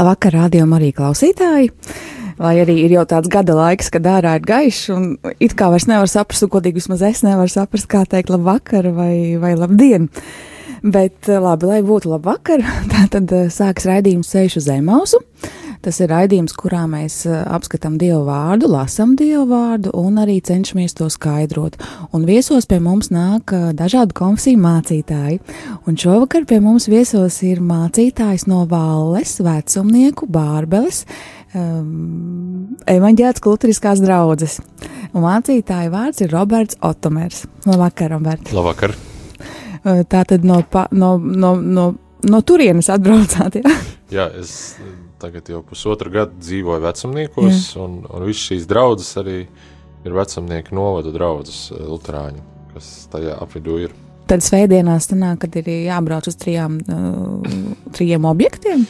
Labvakar, rādījumam arī klausītāji! Vai arī ir jau tāds gada laiks, kad ārā ir gaišs, un it kā vairs nevar saprast, un godīgi vismaz es nevaru saprast, kā teikt labvakar vai, vai labdien. Bet labi, lai būtu labvakar, tā tad sāks raidījums Sēž uz Zemausu. Tas ir raidījums, kurā mēs apskatām Dievu vārdu, lasām Dievu vārdu un arī cenšamies to skaidrot. Un viesos pie mums nāk dažādu konfesiju mācītāji. Un šovakar pie mums viesos ir mācītājs no Valles, vecumnieku Bārbeles, um, evaņģētas kultūriskās draudzes. Un mācītāja vārds ir Roberts Otomers. Labvakar, Robert! Labvakar! Tā tad no, pa, no, no, no, no turienes atbraucāt, jā? Jā, es tagad jau pusotru gadu dzīvoju vecumniekos, Jā. un, un visas šīs draudzes arī ir vecumnieku novada draudzes Lutāņu, kas tajā apvidū ir. Tad svētdienās sanāk, kad ir jābrauc uz trijām, uh, trijiem objektiem?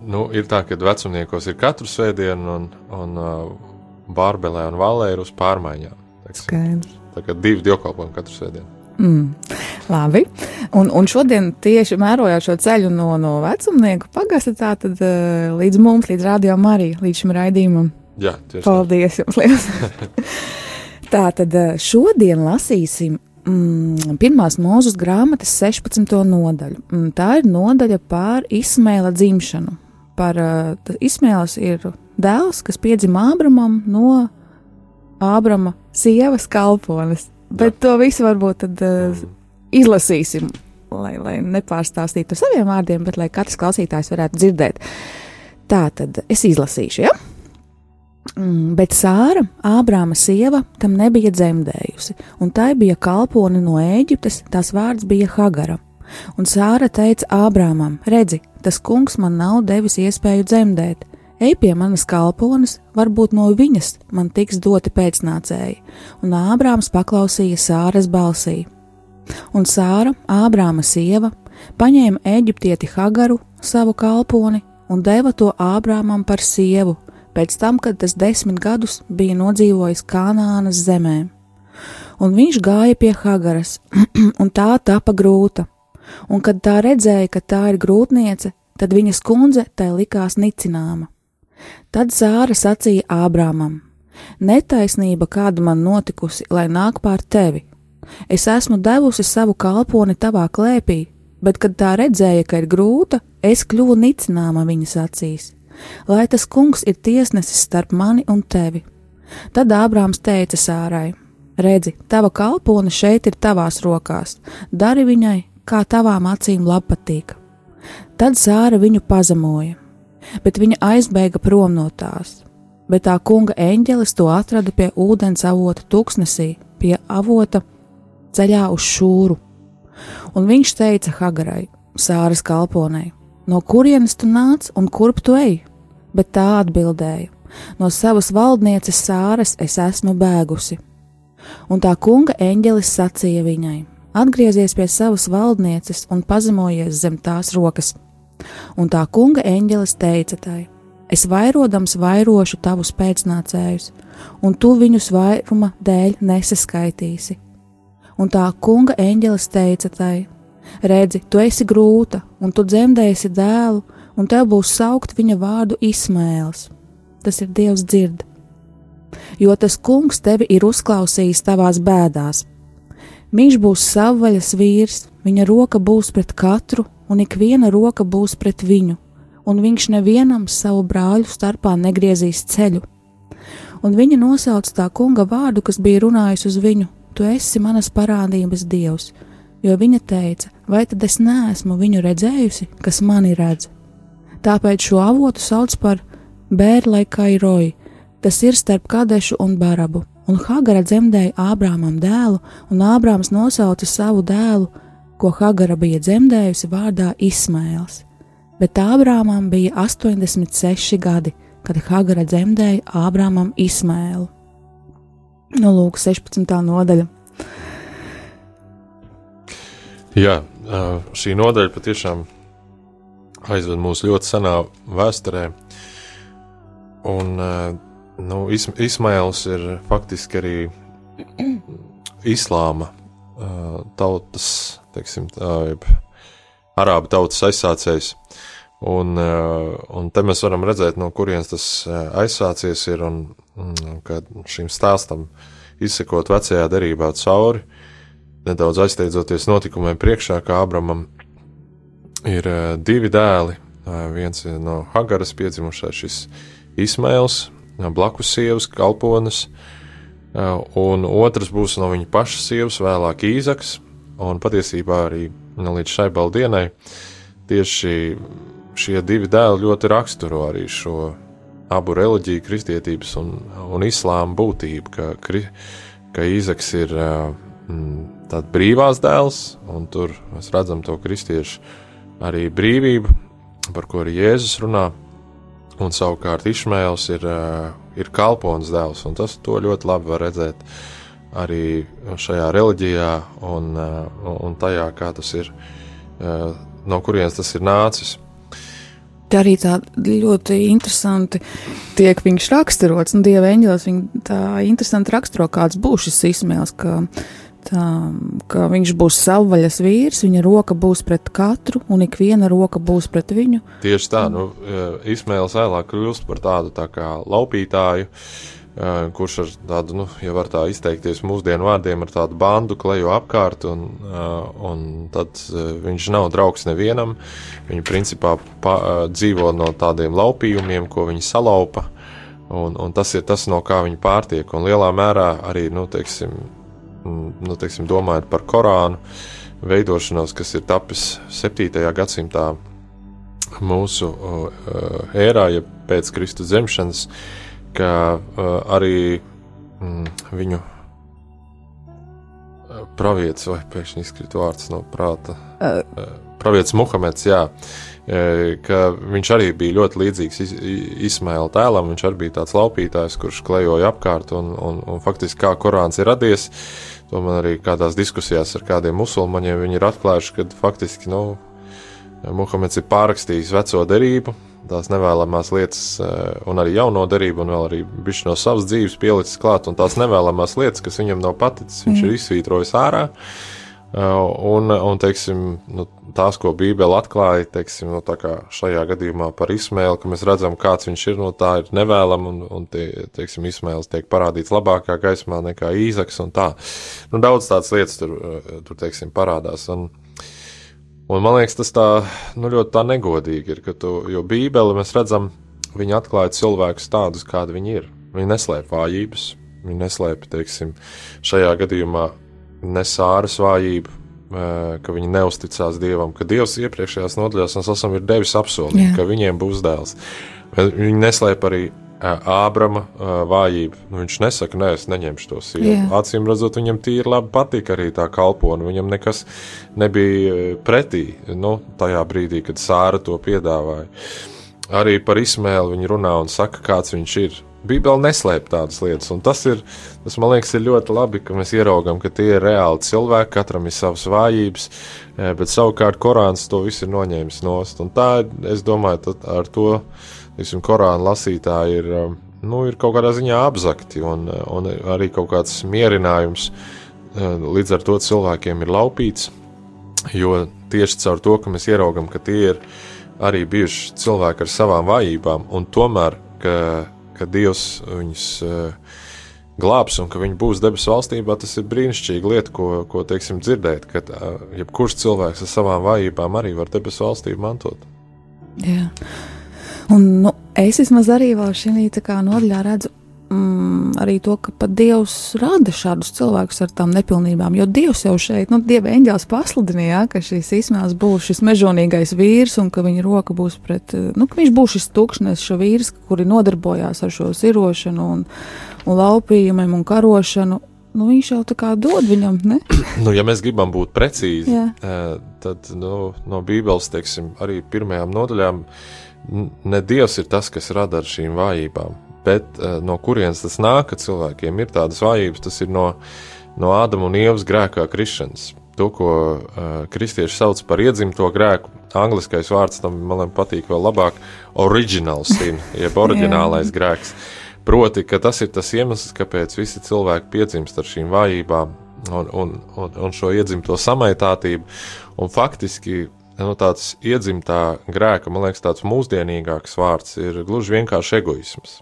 Nu, ir tā, ka vecumniekos ir katru svētdienu, un, un uh, Bārbelē un Valē ir uz pārmaiņām. Skaidrs. Tā kā divi dievkalpojumi katru svētdienu. Mm, labi. Un, un šodien tieši mērojot šo ceļu no, no vecumnieku pagasta, tā tad uh, līdz mums, līdz rādījumam arī, līdz šim raidījumam. Jā, tieši Paldies jums liels. tā tad uh, šodien lasīsim mm, pirmās mūzes grāmatas 16. nodaļu. Mm, tā ir nodaļa par Ismēla dzimšanu. Par uh, Ismēls ir dēls, kas piedzima Ābramam no Ābrama sievas kalpones. Bet Jā. to visu varbūt tad uh, izlasīsim, lai, lai nepārstāstītu ar saviem vārdiem, bet lai katrs klausītājs varētu dzirdēt. Tā tad es izlasīšu, ja? Mm, bet Sāra, Ābrāma sieva, tam nebija dzemdējusi, un tai bija kalpone no Ēģiptes, tās vārds bija Hagara. Un Sāra teica Ābrāmam: Redzi, tas kungs man nav devis iespēju dzemdēt, Ej pie manas kalpones, varbūt no viņas man tiks doti pēcnācēji, un Ābrāms paklausīja Sāras balsī. Un Sāra, Ābrāma sieva, paņēma eģiptieti Hagaru, savu kalponi, un deva to Ābrāmam par sievu, pēc tam, kad tas desmit gadus bija nodzīvojis Kanānas zemē. Un viņš gāja pie Hagaras, un tā tapa grūta, un kad tā redzēja, ka tā ir grūtniece, tad viņas kundze tai likās nicināma. Tad Zāra sacīja Ābrāmam: Netaisnība, kāda man notikusi, lai nāk pār tevi. Es esmu devusi savu kalponi tavā klēpī, bet, kad tā redzēja, ka ir grūta, es kļuvu nicināma viņas acīs. Lai tas kungs ir tiesnesis starp mani un tevi. Tad Ābrāms teica Sārai: Redzi, tava kalpone šeit ir tavās rokās, dari viņai, kā tavām acīm labpatīk. Tad Sāra viņu pazemoja bet viņa aizbēga prom no tās. Bet tā kunga eņģelis to atrada pie ūdens avota tūkstnesī, pie avota ceļā uz šūru. Un viņš teica Hagarai, Sāras kalponei: No kurienes tu nāc un kurp tu ej? Bet tā atbildēja: No savas valdnieces Sāras es esmu bēgusi. Un tā kunga eņģelis sacīja viņai: Atgriezies pie savas valdnieces un pazemojies zem tās rokas Un tā kunga eņģelis teica tai: Es vairodams vairošu tavus pēcnācējus, un tu viņus vairuma dēļ nesaskaitīsi. Un tā kunga eņģelis teica tai: Redzi, tu esi grūta, un tu dzemdēsi dēlu, un tev būs saukt viņa vārdu Ismēls. Tas ir Dievs dzird. Jo tas kungs tevi ir uzklausījis tavās bēdās. Viņš būs savvaļas vīrs, viņa roka būs pret katru, un ik viena roka būs pret viņu, un viņš nevienam savu brāļu starpā negriezīs ceļu. Un viņa nosauca tā kunga vārdu, kas bija runājis uz viņu: Tu esi manas parādības dievs, jo viņa teica, vai tad es neesmu viņu redzējusi, kas mani redz. Tāpēc šo avotu sauc par Bērlai Kairoju, tas ir starp Kadešu un Barabu, un Hagara dzemdēja Ābrāmam dēlu, un Ābrāms nosauca savu dēlu ko Hagara bija dzemdējusi vārdā Ismēls. bet Ābrāmam bija 86 gadi, kad Hagara dzemdēja Ābrāmam Ismēlu. No lūk, 16. nodaļa. Jā, šī nodaļa patiešām aizved mūs ļoti senā vēsturē. Un nu, Ismails ir faktiski arī islāma tautas, teiksim, tā, jeb, arābu tautas aizsācējs. Un, un te mēs varam redzēt, no kurienes tas aizsācies ir un, un kad šim stāstam izsekot vecajā derībā cauri, nedaudz aizsteidzoties notikumiem priekšā, kā Abramam ir divi dēli. Viens ir no Hagaras piedzimušais šis Ismails, blakus sievas kalpones, un otrs būs no viņa paša sievas, vēlāk Īzaks, un patiesībā arī līdz šai baldienai tieši šie divi dēli ļoti raksturo arī šo abu reliģiju, kristietības un, un islāma būtību, ka, ka Īzaks ir mm, tāds brīvās dēls, un tur mēs redzam to kristiešu arī brīvību, par ko arī Jēzus runā, un savukārt Išmēls ir, ir kalpons dēls, un tas ļoti labi var redzēt arī šajā reliģijā un, un tajā, kā tas ir, no kurienes tas ir nācis. Te arī tā ļoti interesanti tiek viņš raksturots, un Dieva eņģelis viņa tā interesanti raksturo, kāds būs šis izsmēls, ka, ka viņš būs savvaļas vīrs, viņa roka būs pret katru, un ik viena roka būs pret viņu. Tieši tā, nu, Ismēls vēlāk kļūst par tādu tā kā laupītāju, uh, kurš ar tādu, nu, ja var tā izteikties mūsdienu vārdiem, ar tādu bandu klejo apkārt, un, un tad viņš nav draugs nevienam. Viņi principā pa, dzīvo no tādiem laupījumiem, ko viņi salaupa, un, un tas ir tas, no kā viņi pārtiek. Un lielā mērā arī, nu, teiksim, nu, teiksim domājot par Korānu veidošanos, kas ir tapis 7. gadsimtā mūsu uh, ērā, ja pēc Kristus zemšanas, uh, ka uh, arī mm, viņu pravietis, vai pēkšņi izkrīt vārds no prāta, uh. pravietis Muhameds, jā, ka viņš arī bija ļoti līdzīgs Ismaila tēlam, viņš arī bija tāds laupītājs, kurš klejoja apkārt, un, un, un faktiski kā Korāns ir radies, to man arī kādās diskusijās ar kādiem musulmaņiem viņi ir atklājuši, ka faktiski, nu, Muhameds ir pārrakstījis veco derību, tās nevēlamās lietas, un arī jauno darību, un vēl arī viņš no savas dzīves pielicis klāt, un tās nevēlamās lietas, kas viņam nav paticis, viņš mm. ir izsvītrojis ārā. Eh, un, un teiksim, nu, tās, ko Bībele atklāja, teiksim, nu, šajā gadījumā par izsmēli, ka mēs redzam, kāds viņš ir, no tā ir nevēlama, un, un tie, teiksim, izsmēlis tiek parādīts labākā gaismā nekā īzaks. Nu, daudz tādas lietas tur, tur teiksim, parādās. Un, Un man liekas, tas tā nu, ļoti tā negodīgi ir, tu, jo Bībeli mēs redzam, viņi atklāja cilvēkus tādus, kādi viņi ir. Viņi neslēp vājības, viņi neslēp, teiksim, šajā gadījumā nesāras vājību, ka viņi neusticās Dievam, ka Dievs iepriekšējās nodaļās mums esam ir devis apsolījumu, ka viņiem būs dēls. Viņi neslēp arī Ābrama vājība. Nu, viņš nesaka, nē, es neņemšu to sievu. Acīm redzot, viņam tīri labi patika arī tā kalpona. Viņam nekas nebija pretī nu, tajā brīdī, kad Sāra to piedāvāja. Arī par izsmēli viņi runā un saka, kāds viņš ir. Bībeli neslēp tādas lietas, un tas ir, tas man liekas, ir ļoti labi, ka mēs ieraugām, ka tie ir reāli cilvēki, katram ir savas vājības, bet savukārt Korāns to visu ir noņēmis nost. Un tā, es domāju, ar to teiksim, Korāna lasītāji ir, um, nu, ir kaut kādā ziņā apzakti un, un arī kaut kāds mierinājums uh, līdz ar to cilvēkiem ir laupīts, jo tieši caur to, ka mēs ieraugam, ka tie ir arī bijuši cilvēki ar savām vājībām, un tomēr, ka, ka Dievs viņus uh, glābs un ka viņi būs debesu valstībā, tas ir brīnišķīgi lieta, ko, ko teiksim, dzirdēt, ka jebkurš cilvēks ar savām vājībām arī var debesu valstību mantot. Jā. Un, nu, es vismaz arī šī nodaļā redzu mm, arī to, ka pat Dievs rada šādus cilvēkus ar tām nepilnībām. Jo Dievs jau šeit, nu, Dieva eņģēlis pasludināja, ka šīs izsmēles būs šis mežonīgais vīrs un ka viņa roka būs pret, nu, ka viņš būs šis tukšnes, šo vīrs, kuri nodarbojās ar šo sirošanu un, un laupījumiem un karošanu. nu, viņš jau tā kā dod viņam, ne? nu, ja mēs gribam būt precīzi, eh, tad nu, no Bībeles, teiksim, arī pirmajām nodaļām, ne Dievs ir tas, kas rada ar šīm vājībām, bet eh, no kurienes tas nāk, ka cilvēkiem ir tādas vājības, tas ir no, no Ādama un Ievas grēkā krišanas. To, ko uh, kristieši sauc par iedzimto grēku, angliskais vārds tam man patīk vēl labāk - original sin, jeb oriģinālais grēks. Proti, ka tas ir tas iemesls, kāpēc visi cilvēki piedzimst ar šīm vājībām un, un, un, un šo iedzimto samaitātību. Un faktiski nu, tāds iedzimtā grēka, man liekas, tāds mūsdienīgāks vārds ir gluži vienkārši egoisms.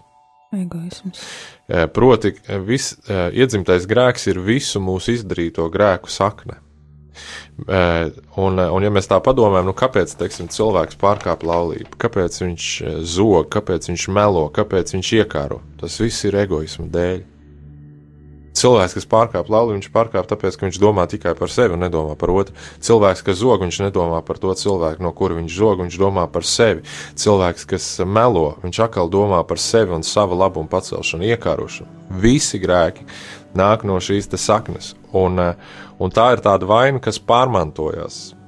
Egoisms. Eh, Proti, vis, eh, iedzimtais grēks ir visu mūsu izdarīto grēku sakne. Eh, Un, eh, un, ja mēs tā padomājam, nu, kāpēc teiksim, cilvēks pārkāpj laulību, kāpēc viņš eh, zog, kāpēc viņš melo, kāpēc viņš iekāro, tas viss ir egoisma dēļ. Cilvēks, kas pārkāpj laulību, viņš pārkāpj tāpēc, ka viņš domā tikai par sevi un nedomā par otru. Cilvēks, kas zog, viņš nedomā par to cilvēku, no kura viņš zog, viņš domā par sevi. Cilvēks, kas melo, viņš atkal domā par sevi un savu labumu pacelšanu, iekārošanu. Visi grēki nāk no šīs saknes. Un, eh, un tā ir tāda vaina, kas pārmantojas eh,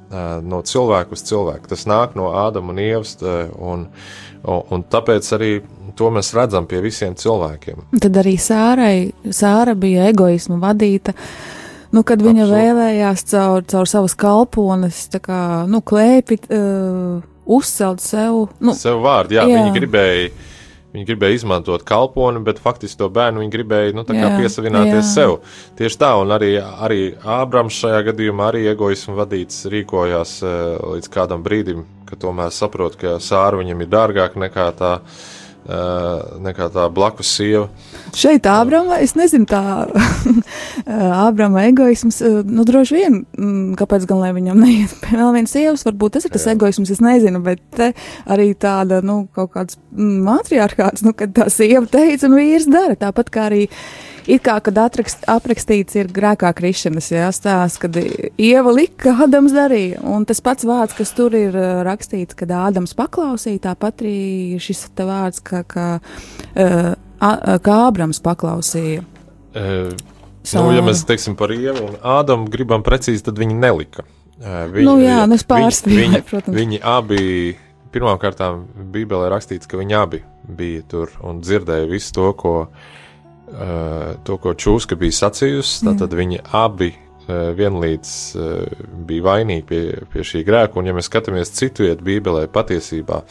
no cilvēka uz cilvēku. Tas nāk no Ādama un Ievas, un, un, tāpēc arī to mēs redzam pie visiem cilvēkiem. Tad arī Sārai, Sāra bija egoisma vadīta. Nu, kad viņa Absolūti. vēlējās caur, caur savas kalpones, tā kā, nu, klēpit, uh, uzcelt sev, nu, Sev vārdu, jā, jā. viņi gribēja. Viņi gribēja izmantot kalponi, bet faktiski to bērnu viņi gribēja nu, Jā, piesavināties jā. sev. Tieši tā, un arī, arī Ābrams šajā gadījumā arī egoismu vadīts rīkojās eh, līdz kādam brīdim, kad tomēr saprot, ka sāra viņam ir dārgāka nekā tā, nekā tā blakus sieva. Šeit Ābrama, es nezinu, tā Ābrama egoisms, eh, nu, droši vien, mm, kāpēc gan lai viņam neiet pie vēl vienas sievas, varbūt tas ir tas Jā. egoisms, es nezinu, bet te arī tāda, nu, kaut kāds mm, matriarchāts, nu, kad tā sieva teica un vīrs dara, tāpat kā arī it kā, kad atrakst, aprakstīts ir grēkā krišanas, jā, stāsts, kad Ieva lika, Ādams darīja, un tas pats vārds, kas tur ir eh, rakstīts, kad Ādams paklausīja, tāpat arī šis vārds, ka, ka, uh, kā Ābrams paklausīja. Eh, Nu, Sāru. ja mēs teiksim par Ievu un Ādamu gribam precīzi, tad viņi nelika. Eh, Nu jā, nu es pārspīlēju, viņi, protams. Viņi abi, pirmkārt, Bībelē rakstīts, ka viņi abi bija tur un dzirdēja visu to, ko, uh, to, ko Čūska bija sacījusi. Tad viņi abi uh, vienlīdz uh, bija vainīgi pie, pie šī grēka, un ja mēs skatāmies citu vietu Bībelē, patiesībā.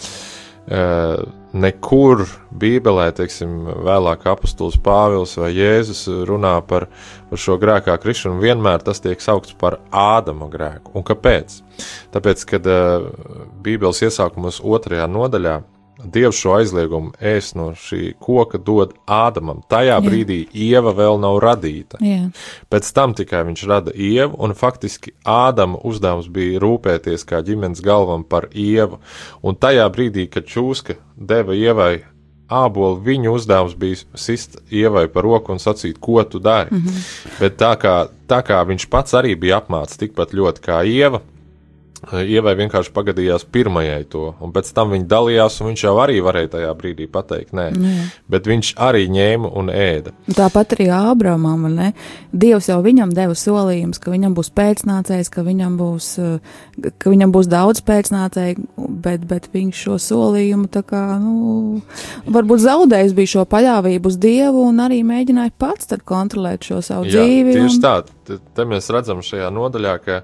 Nekur Bībelē, teiksim, vēlāk apustulis Pāvils vai Jēzus runā par, par šo grēkā krišanu, vienmēr tas tiek saukts par Ādama grēku. Un kāpēc? Tāpēc, kad Bībeles iesākumos otrajā nodaļā Dievs šo aizliegumu ēst no šī koka dod Ādamam. Tajā Jā. brīdī Ieva vēl nav radīta. Jā. Pēc tam tikai viņš rada ievu, un faktiski Ādama uzdevums bija rūpēties kā ģimenes galvam par ievu. Un tajā brīdī, kad čūska deva ievai ābolu, viņa uzdevums bija sist ievai par roku un sacīt, ko tu dari. Mm -hmm. Bet tā kā, tā kā viņš pats arī bija apmācīts tikpat ļoti kā ieva. Ievai vienkārši pagadījās pirmajai to, un pēc tam viņi dalījās, un viņš jau arī varēja tajā brīdī pateikt, nē, Jā. bet viņš arī ņēma un ēda. Tāpat arī Ābramam, ne? Dievs jau viņam deva solījumus, ka viņam būs pēcnācējs, ka viņam būs, eh, ka viņam būs daudz pēcnācēju, bet, bet viņš šo solījumu tā kā, nu, varbūt zaudējis bija šo paļāvību uz Dievu un arī mēģināja pats tad kontrolēt šo savu Jā, dzīvi. tieši un, tā. Te mēs redzam šajā nodaļā, ka,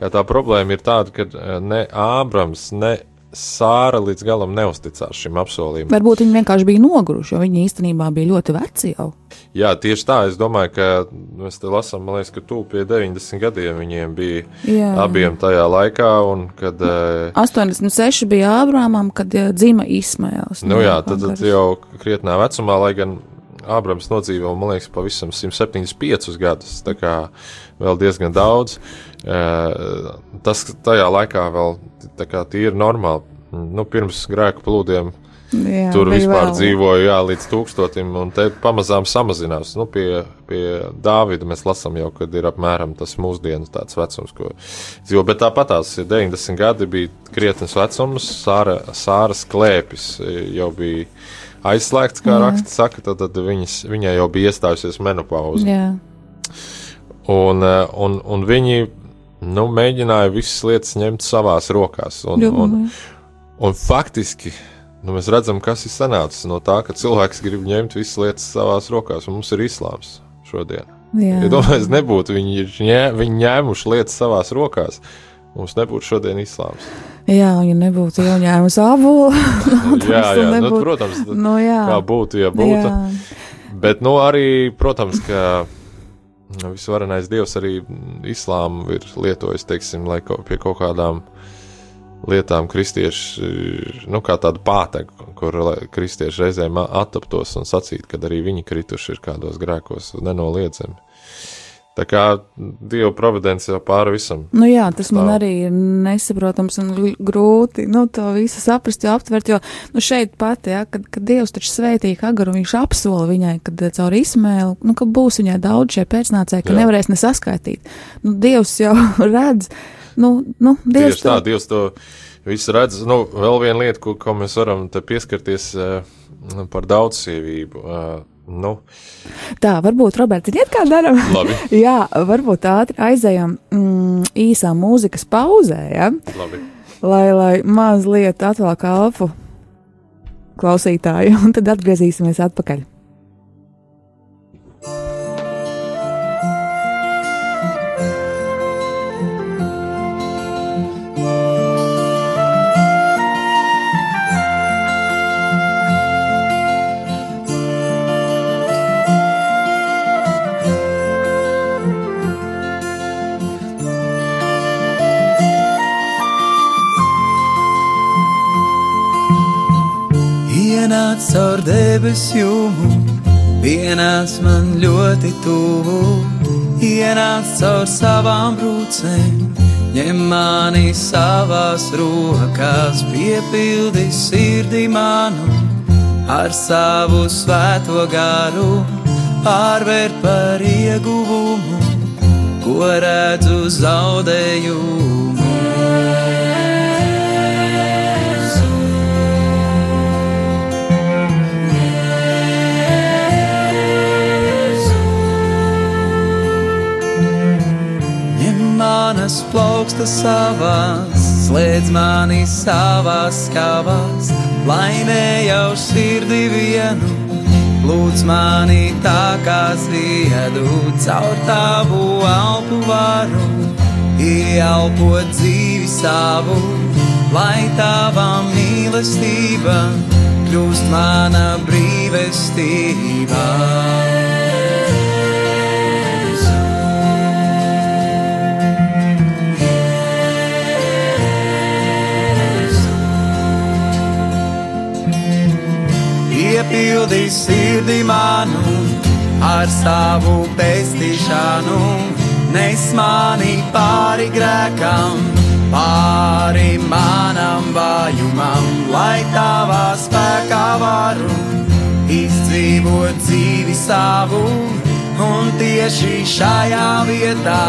ka tā problēma ir tāda, ka eh, ne Ābrams, ne Sāra līdz galam neusticās šim apsolījumam. Varbūt viņi vienkārši bija noguruši, jo viņi īstenībā bija ļoti veci jau. Jā, tieši tā. Es domāju, ka mēs te lasām, man liekas, ka tu pie 90 gadiem viņiem bija Jā. abiem tajā laikā, un kad. eh, 86 bija Ābramam, kad eh, dzima Ismails. Nu jā, tad, tad jau krietnā vecumā, lai gan Ābrams nodzīvo, man liekas, pavisam 175 gadus, tā kā vēl diezgan daudz. Tas tajā laikā vēl kā tīri normāli. Nu, pirms grēku plūdiem Jā, tur vispār vēl. dzīvoja jā, līdz tūkstotim, un te pamazām samazinās. Nu, pie, pie Dāvida mēs lasām jau, kad ir apmēram tas mūsdienu tāds vecums, ko dzīvo. Bet tāpat tās ir 90 gadi, bija krietnes vecums, Sāra, Sāras klēpis jau bija aizslēgts, kā Jā. raksts saka, tad, tad viņas, viņai jau bija iestājusies menopauze. Jā. Un, uh, un, un viņi nu, mēģināja visas lietas ņemt savās rokās. Un, un, un faktiski nu, mēs redzam, kas ir sanācis no tā, ka cilvēks grib ņemt visas lietas savās rokās, un mums ir islāms šodien. Ja domāju, nebūtu viņi, ņē, viņi ņēmuši lietas savās rokās, mums nebūtu šodien islāms. Jā, ja nebūtu ņēmusi abulu, tad jā, jā, nu, nebūtu. Nu, protams, nu, jā. kā būtu, ja būtu. Jā. Bet, nu, arī, protams, ka visvarenais dievs arī islāmu ir lietojis, teiksim, lai kaut, pie kaut kādām lietām kristieši, nu, kā tāda pātaga, kur kristieši reizēm attaptos un sacīt, ka arī viņi krituši ir kādos grēkos nenoliedzami. Tā kā Dieva providence jau pāri visam. Nu jā, tas stāv. man arī ir nesaprotams un grūti, nu, to visu saprast, jo aptvert, jo, nu, šeit pat, jā, kad, kad Dievs taču svētīja Agaru, viņš apsola viņai, kad caur Ismēlu, nu, ka būs viņai daudz šie pēcnācēji, ka jā. nevarēs nesaskaitīt. Nu, Dievs jau redz, nu, nu, Dievs Tieši to. tā, Dievs to visu redz. Nu, vēl viena lieta, ko, ko mēs varam te pieskarties uh, par daudzsievību. Uh, Nu. Tā, varbūt, Roberts, ziniet, kā darām? Jā, varbūt ātri aizējām mm, īsā mūzikas pauzē, ja? Labi. Lai, lai mazliet atvēlk alfu klausītāju, un tad atgriezīsimies atpakaļ. Caur debesu jūmu, pienāc man ļoti tuvu, ienāc caur savām brūcēm, ņem mani savās rokās, piepildi sirdi manu ar savu svēto garu, pārvērt par ieguvumu, ko redzu zaudējumu. Manas plaukstas savās, slēdz mani savās skavās, laimē jau sirdī vienu, lūdz mani tā kā ziedu, caur tavu alpu varu, ieelpot dzīvi savu, lai tava mīlestība kļūst mana brīvestība. Piepildi sirdi manu ar savu pestīšanu, nes mani pāri grēkam, pāri manam vājumam, lai tavā spēkā varu izdzīvot dzīvi savu. Un tieši šajā vietā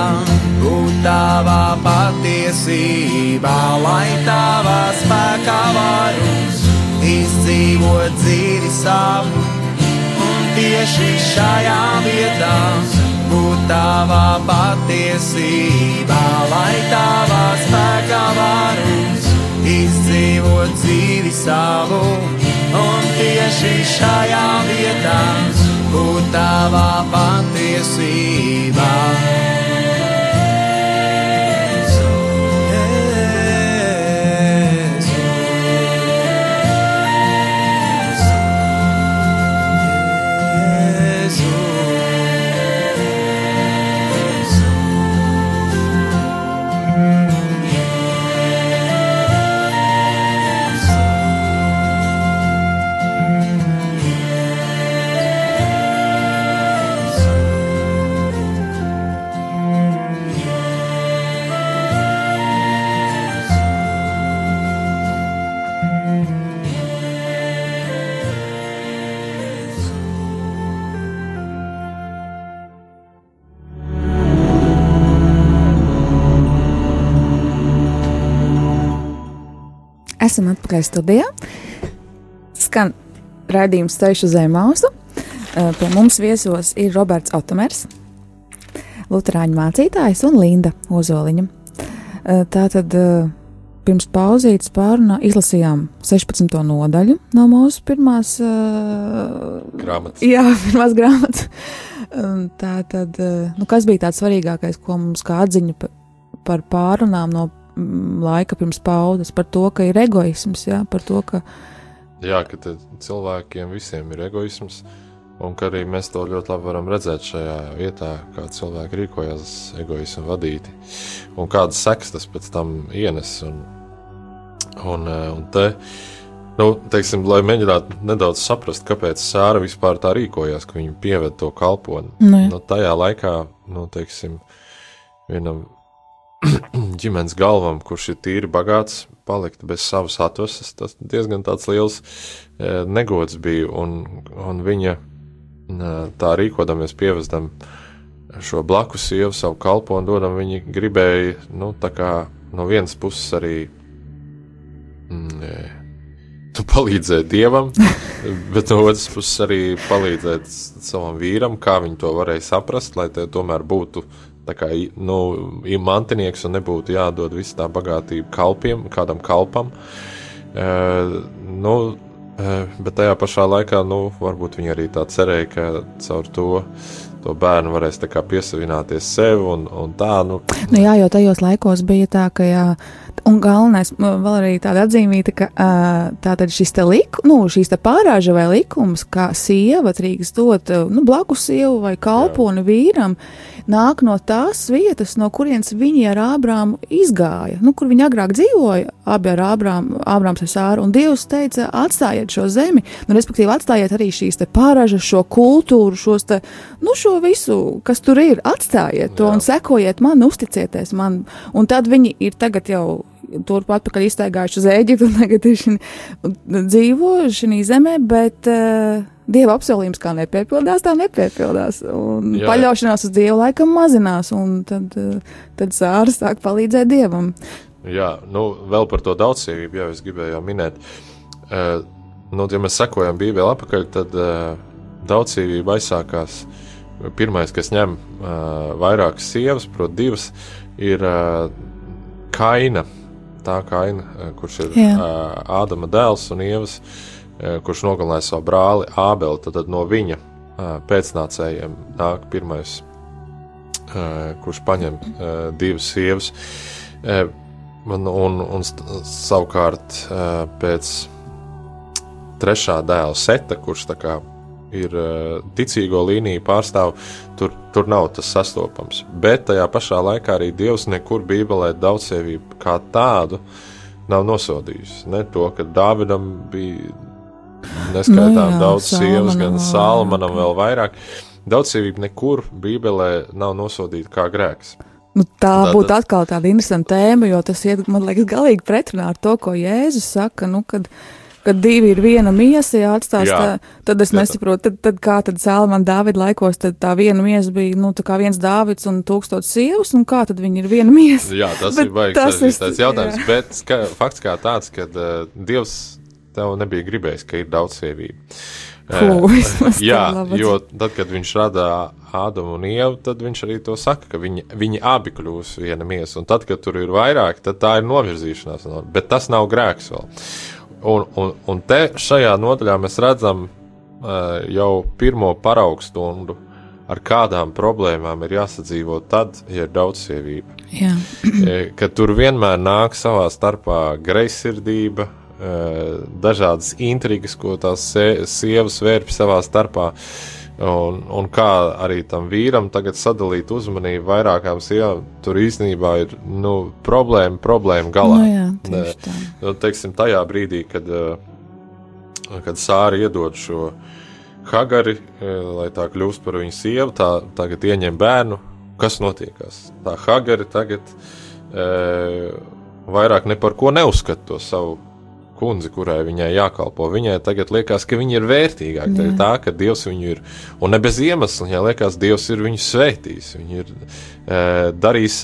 būt tavā patiesībā, lai tavā spēkā varu izdzīvot dzīvi savu, un tieši šajā vietā būt tavā patiesībā, lai tavā spēkā varus izdzīvot dzīvi savu, un tieši šajā vietā būt tavā patiesībā. Esam atpakaļ studijā. Skan raidījums Ceļš uz Zēmausu. Pie mums viesos ir Roberts Otomers. Lutāņu mācītājs un Linda Ozoliņa. Tātad pirms pauzītes pārunā izlasījām 16. nodaļu no mūsu pirmās grāmatas. Jā, pirmās grāmatas. Tā tad, nu, kas bija tāds svarīgākais, ko mums kā atziņa par pārunām no laika pirms paudas, par to, ka ir egoisms, jā, par to, ka. Jā, ka cilvēkiem visiem ir egoisms, un ka arī mēs to ļoti labi varam redzēt šajā vietā, kā cilvēki rīkojas egoismu vadīti, un kādas sekas tas pēc tam ienes. Un, un, un te, nu, teiksim, lai mēģinātu nedaudz saprast, kāpēc Sāra vispār tā rīkojās, ka viņa pieved to kalponi. Nu, nu, tajā laikā, nu, teiksim, vienam ģimenes galvam, kurš ir tīri bagāts, palikt bez savas atvesas, tas diezgan tāds liels e, negods bija, un, un viņa tā rīkodamies pievestam šo blakus sievu savu kalpu un dodam, viņi gribēja, nu, no vienas puses arī mm, tu palīdzēji dievam, bet no otras puses arī palīdzēt savam vīram, kā viņi to varēja saprast, lai te tomēr būtu kā, nu, mantinieks un nebūtu jādod viss tā bagātība kalpiem, kādam kalpam. Uh, nu, uh, bet tajā pašā laikā, nu, varbūt viņi arī tā cerēja, ka caur to to bērnu varēs piesavināties sev un, un tā. Nu. Nu jā, jo tajos laikos bija tā, ka jā, un galvenais vēl arī tāda atzīmīta, ka tātad šis te lik, nu, šīs te pārāža vai likums, kā sieva drīkst dot, nu, blakus sievu vai kalponi vīram, nāk no tās vietas, no kurienes viņi ar Ābrāmu izgāja, nu, kur viņi agrāk dzīvoja, abi ar Ābrāmu, Ābrāms ar Sāru, un Dievs teica, atstājiet šo zemi, nu, respektīvi atstājiet arī šīs te pārāžas, šo kultūru, šos te, nu, šo visu, kas tur ir, atstājiet to Jā. un sekojiet man, uzticieties man, un tad viņi ir tagad jau turpat atpakaļ iztaigājuši uz Ēģiptu, un tagad ir šī, dzīvo šī zemē, bet uh, Dieva apsolījums kā nepiepildās, tā nepiepildās. Un jā, paļaušanās uz Dievu laikam mazinās, un tad, uh, tad sāra sāk palīdzēt Dievam. Jā, nu, vēl par to daudzsievību jau es gribēju minēt. Uh, nu, ja mēs sekojam Bībeli apakaļ, tad uh, daudzsievība aizsākās. Pirmais, kas ņem uh, vairākas sievas, proti, divas, ir uh, Kaina tā kaina, eh, kurš ir Jā. Eh, Ādama dēls un Ievas, eh, kurš nogalināja savu brāli Ābeli. Tad, no viņa pēcnācējiem nāk pirmais, kurš paņem divas sievas. Un, un, un savukārt pēc trešā dēla seta, kurš kā ir ticīgo līniju pārstāv, tur, tur nav tas sastopams. Bet tajā pašā laikā arī Dievs nekur Bībelē daudzsievību kā tādu nav nosodījis. Ne to, ka Dāvidam bija neskaitām nu, jā, daudz sievas, gan Salmanam vēl vairāk. Daudzsievība nekur Bībelē nav nosodīta kā grēks. Nu, tā būtu atkal tāda interesanta tēma, jo tas iet, man liekas, galīgi pretrunā ar to, ko Jēzus saka. Nu, kad, kad divi ir viena miesa jāatstās, Jā. tā, tad es nesaprotu, tad, tad kā tad Salman Dāvida laikos, tad tā viena miesa bija, nu, tā kā viens Dāvids un tūkstots sievas, un kā tad viņi ir viena miesa? Jā, tas bet ir baigs tas jautājums, jā. bet ska, fakts kā tāds, ka uh, Dievs tev nebija gribējis, ka ir daudz sievību. Puh, uh, jā, jo tad, kad viņš rada Ādamu un Ievu, tad viņš arī to saka, ka viņi, viņi abi kļūs viena miesa. Un tad, kad tur ir vairāk, tad tā ir novirzīšanās. Bet tas nav grēks vēl. Un, un, un te šajā nodaļā mēs redzam uh, jau pirmo paraugu stundu, ar kādām problēmām ir jāsadzīvo tad, ja ir daudzsievība. Jā. Eh, ka tur vienmēr nāk savā starpā greizsirdība, uh, dažādas intrigas, ko tās sievas vērpj savā starpā. Un, un kā arī tam vīram tagad sadalīt uzmanību vairākām sievām, tur īstenībā ir nu, problēma, problēma galā. Nu, jā, tieši tā. Nu, teiksim, tajā brīdī, kad, eh, kad Sāra iedod šo Hagari, eh, lai tā kļūst par viņu sievu, tā tagad ieņem bērnu. Kas notiekās? Tā Hagari tagad e, vairāk ne par ko neuzskata to savu kundzi, kurai viņai jākalpo. Viņai tagad liekas, ka viņa ir vērtīgāka. Tā ir tā, ka Dievs viņu ir, un ne bez iemesla, viņai liekas, Dievs ir viņu svētījis. Viņu ir e, darījis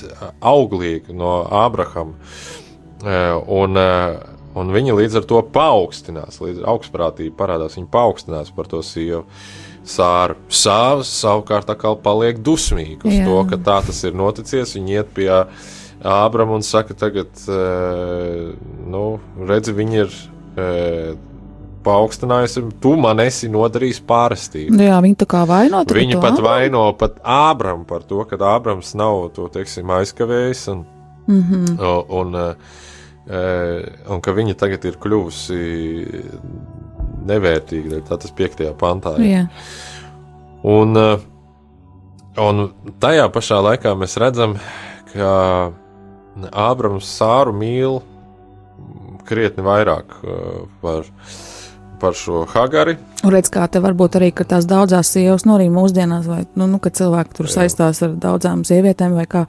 auglīgu no Ābrahama. E, un, e, un viņa līdz ar to paaugstinās, līdz augstprātība parādās, viņa paaugstinās par to sievu. Sāra. Sāva savukārt atkal paliek dusmīga uz Jā. to, ka tā tas ir noticies. Viņa iet pie Ābrama un saka, tagad, nu, redzi, viņi ir paaugstinājusi, tu man esi nodarījis pārestību. Jā, viņi tā kā vaino. to pat Ābramu? vaino pat Ābramu par to, ka Ābrams nav to, teiksim, aizkavējis un, mm Mhm. -hmm. un, un, un ka viņa tagad ir kļuvusi nevērtīga. Tā tas piektajā pantā. ir. Jā. Un, un tajā pašā laikā mēs redzam, ka Ābrams Sāru mīl krietni vairāk eh, par, par šo Hagari. Un redz, kā te varbūt arī, ka tās daudzās sievas, nu arī mūsdienās, vai, nu, nu kad cilvēki tur saistās ar daudzām sievietēm vai kā,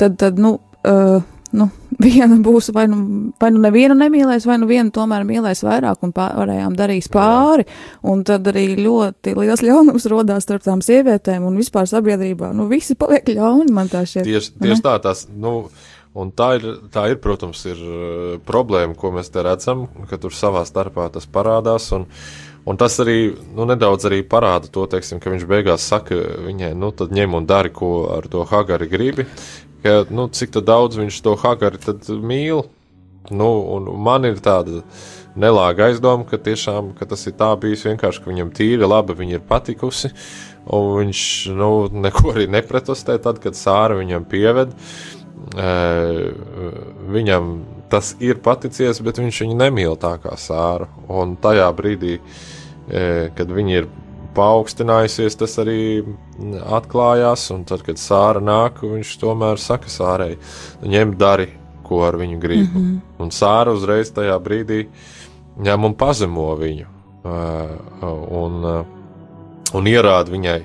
tad, tad, nu, uh, nu, viena būs vai nu, vai nu nevienu nemīlēs, vai nu vienu tomēr mīlēs vairāk un pārējām darīs pāri, un tad arī ļoti liels ļaunums rodās starp tām sievietēm un vispār sabiedrībā, nu, visi paliek ļauni, man tā šķiet. Tieši, tieši tā, tas, nu, un tā ir, tā ir, protams, ir eh, problēma, ko mēs te redzam, ka tur savā starpā tas parādās. Un, un tas arī nu, nedaudz arī parāda to, teiksim, ka viņš beigās saka viņai, nu, tad ņem un dari, ko ar to Hagari gribi. Ka, nu, cik daudz viņš to Hagari mīl. Nu, man ir tāda nelāga aizdoma, ka tiešām ka tas ir tā bijis vienkārši, ka viņam tīri labi viņa ir patikusi. Un viņš nu, neko arī nepretostē tad, kad sāra viņam pieved. Viņam tas ir paticies, bet viņš viņu nemīl tā kā sāra. Un tajā brīdī, kad viņi ir paaugstinājusies, tas arī atklājās. Un tad, kad sāra nāk, viņš tomēr saka sārai, ņem dari, ko ar viņu gribi. Mm -hmm. Un sāra uzreiz tajā brīdī ņem un pazemo viņu. Un, un ierāda viņai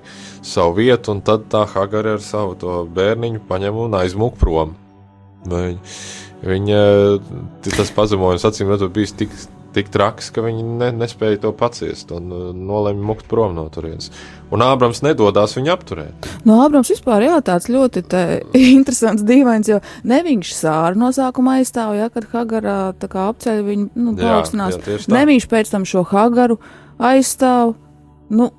savu vietu, un tad tā Hagara ar savu to bērniņu paņem un aizmūk prom. Viņa, viņa tas pazemojums acīm redzot bijis tik, tik traks, ka viņi ne, nespēja to paciest un uh, nolēma mukt prom no turienes. Un Ābrams nedodās viņu apturēt. No Ābrams vispār jā, tāds ļoti te, interesants, dīvains, jo ne viņš sāru no sākuma aizstāv, ja, kad Hagarā tā kā apceļ viņu, nu, paaugstinās. Ne viņš pēc tam šo Hagaru aizstāv, nu,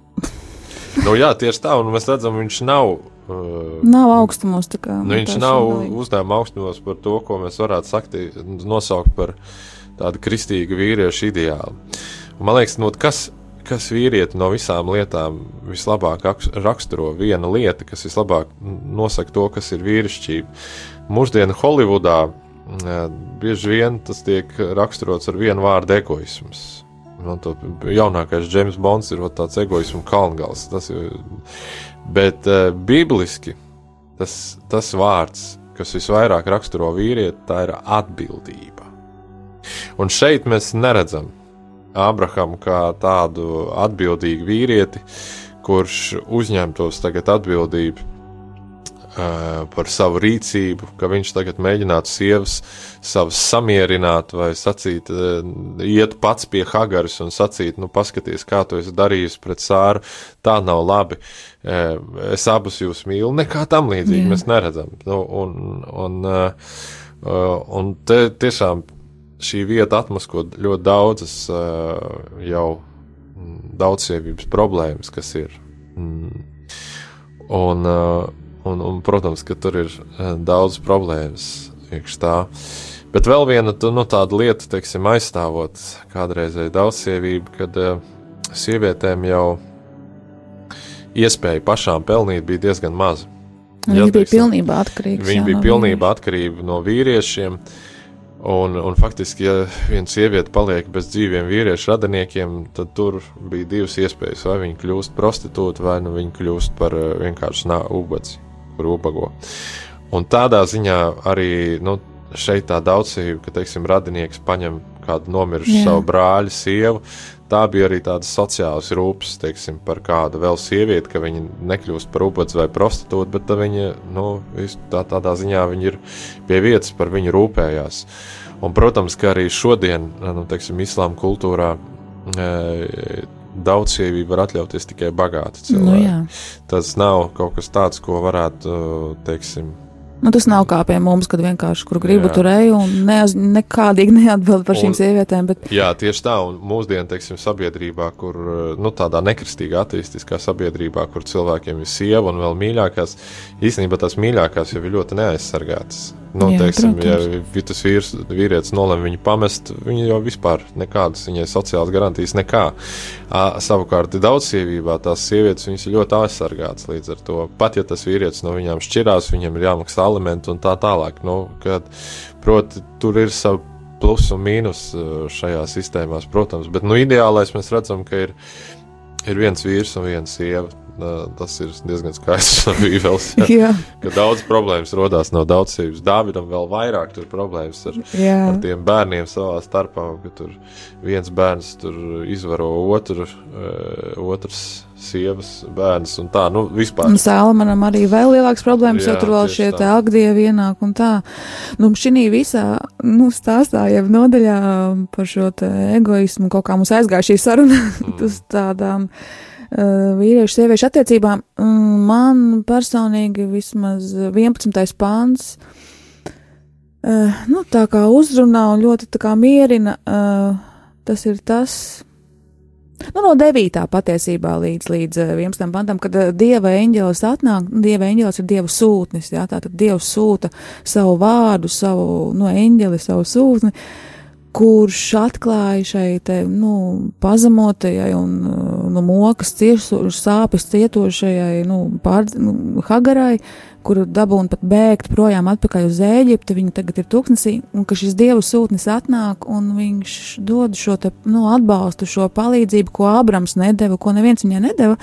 Nu, jā, tieši tā, un mēs redzam, viņš nav. Uh, nav augstumos kā. nu, viņš nav uzdevuma augstumos par to, ko mēs varētu sakti, nosaukt par tādu kristīgu vīriešu ideālu. Un, man liekas, nu, kas, kas vīrieti no visām lietām vislabāk aks- raksturo viena lieta, kas vislabāk nosaka to, kas ir vīrišķība. Mūsdienu Holivudā eh, bieži vien tas tiek raksturots ar vienu vārdu egoisms. Man to jaunākais James Bonds ir tāds egoismu kalngals. Tas ir, bet uh, bibliski tas, tas vārds, kas visvairāk raksturo vīrieti, tā ir atbildība. Un šeit mēs neredzam Ābrahamu kā tādu atbildīgu vīrieti, kurš uzņemtos tagad atbildību par savu rīcību, ka viņš tagad mēģinātu sievas savas samierināt vai sacīt, uh, iet pats pie Hagaras un sacīt, nu, paskaties, kā tu esi darījis pret sāru, tā nav labi. Uh, es abus jūs mīlu, nekā tam līdzīgi Jā. mēs neredzam. Nu, un, un, un te tiešām šī vieta atmasko ļoti daudzas jau mm, daudzsievības problēmas, kas ir. Mm. Un, uh, un, un, protams, ka tur ir uh, daudz problēmas iekš tā. Bet vēl viena nu, tāda lieta, teiksim, aizstāvot kādreizēju daudzsievību, kad uh, sievietēm jau iespēja pašām pelnīt bija diezgan maza. Viņš Ja, bija pilnībā atkarīgs. Viņi jā, bija no pilnībā atkarīgi no vīriešiem. Un, un faktiski, ja viena sieviete paliek bez dzīviem vīriešu radiniekiem, tad tur bija divas iespējas. Vai viņa kļūst par prostitūtu, vai nu viņa kļūst par uh, vienkārši ubagu, par ubago. Un tādā ziņā arī nu, šeit tā daudzsība, ka, teiksim, radinieks paņem kādu nomirušu Jā. savu brāļa sievu. Tā bija arī tāda sociāls rūpes, teiksim, par kādu vēl sievieti, ka viņa nekļūst par ubagu vai prostitūtu, bet viņa, nu, tā, tādā ziņā viņa ir pie vietas, par viņu rūpējās. Un, protams, ka arī šodien, nu, teiksim, islāma kultūrā daudzsievība var atļauties tikai bagāti Nu, cilvēki. jā. Tas nav kaut kas tāds, ko varētu, teiksim, Nu, tas nav kā pie mums, kad vienkārši kur gribu jā. tur eju un ne, nekādīgi neatbild par šīm un, sievietēm. Bet... Jā, tieši tā, un mūsdienu, teiksim, sabiedrībā, kur, nu, tādā nekristīgā, attīstiskā sabiedrībā, kur cilvēkiem ir sieva un vēl mīļākās, īstenībā tās mīļākās jau ir ļoti neaizsargātas. Nu, jā, teiksim, protams. ja tas vīrs, vīrietis nolem viņu pamest, viņa jau vispār nekādas, viņai sociālas garantijas nekā. Savukārt, daudzsievībā tās sievietes ir ļoti aizsargātas līdz ar to. Pat ja tas vīrietis no viņām šķirās, viņam ir jāmaksā alimenti un tā tālāk. Nu, kad, proti, tur ir savi plus un mīnus šajā sistēmā, protams, bet nu, ideālais mēs redzam, ka ir, ir viens vīrs un viena sieva Tas ir diezgan skaists bībeles. Ja, ka daudz problēmas rodās no daudzsības. Dāvidam vēl vairāk tur problēmas ar, jā. ar tiem bērniem savā starpā, ka tur viens bērns tur izvaro otru, otrs sievas bērns un tā, nu, vispār. Un Sālamanam arī vēl lielāks problēmas, jā, jo tur vēl šie te akdievi ienāk un tā. Nu, šī visā, nu, stāstā jau nodaļā par šo te egoismu kaut kā mums aizgāja šī saruna mm. uz tādām. Uh, vīriešu sieviešu attiecībām, man personīgi vismaz 11. pāns, eh, nu, tā kā uzrunā un ļoti tā kā mierina, eh, tas ir tas, Nu, no 9. patiesībā līdz, līdz 11. pantam, kad dieva eņģelis atnāk, nu, dieva eņģelis ir dieva sūtnis, jā, tātad dievs sūta savu vārdu, savu, no eņģeli, savu sūtni, kurš atklāja šai te, nu, pazemotajai un, nu, mokas ciešu, sāpes cietošajai, nu, pār, nu, Hagarai, kuru dabūna pat bēgt projām atpakaļ uz Ēģipti, viņa tagad ir tūkstnesī, un ka šis dievu sūtnis atnāk un viņš dod šo te, nu, atbalstu, šo palīdzību, ko Ābrams nedeva, ko neviens viņai nedeva,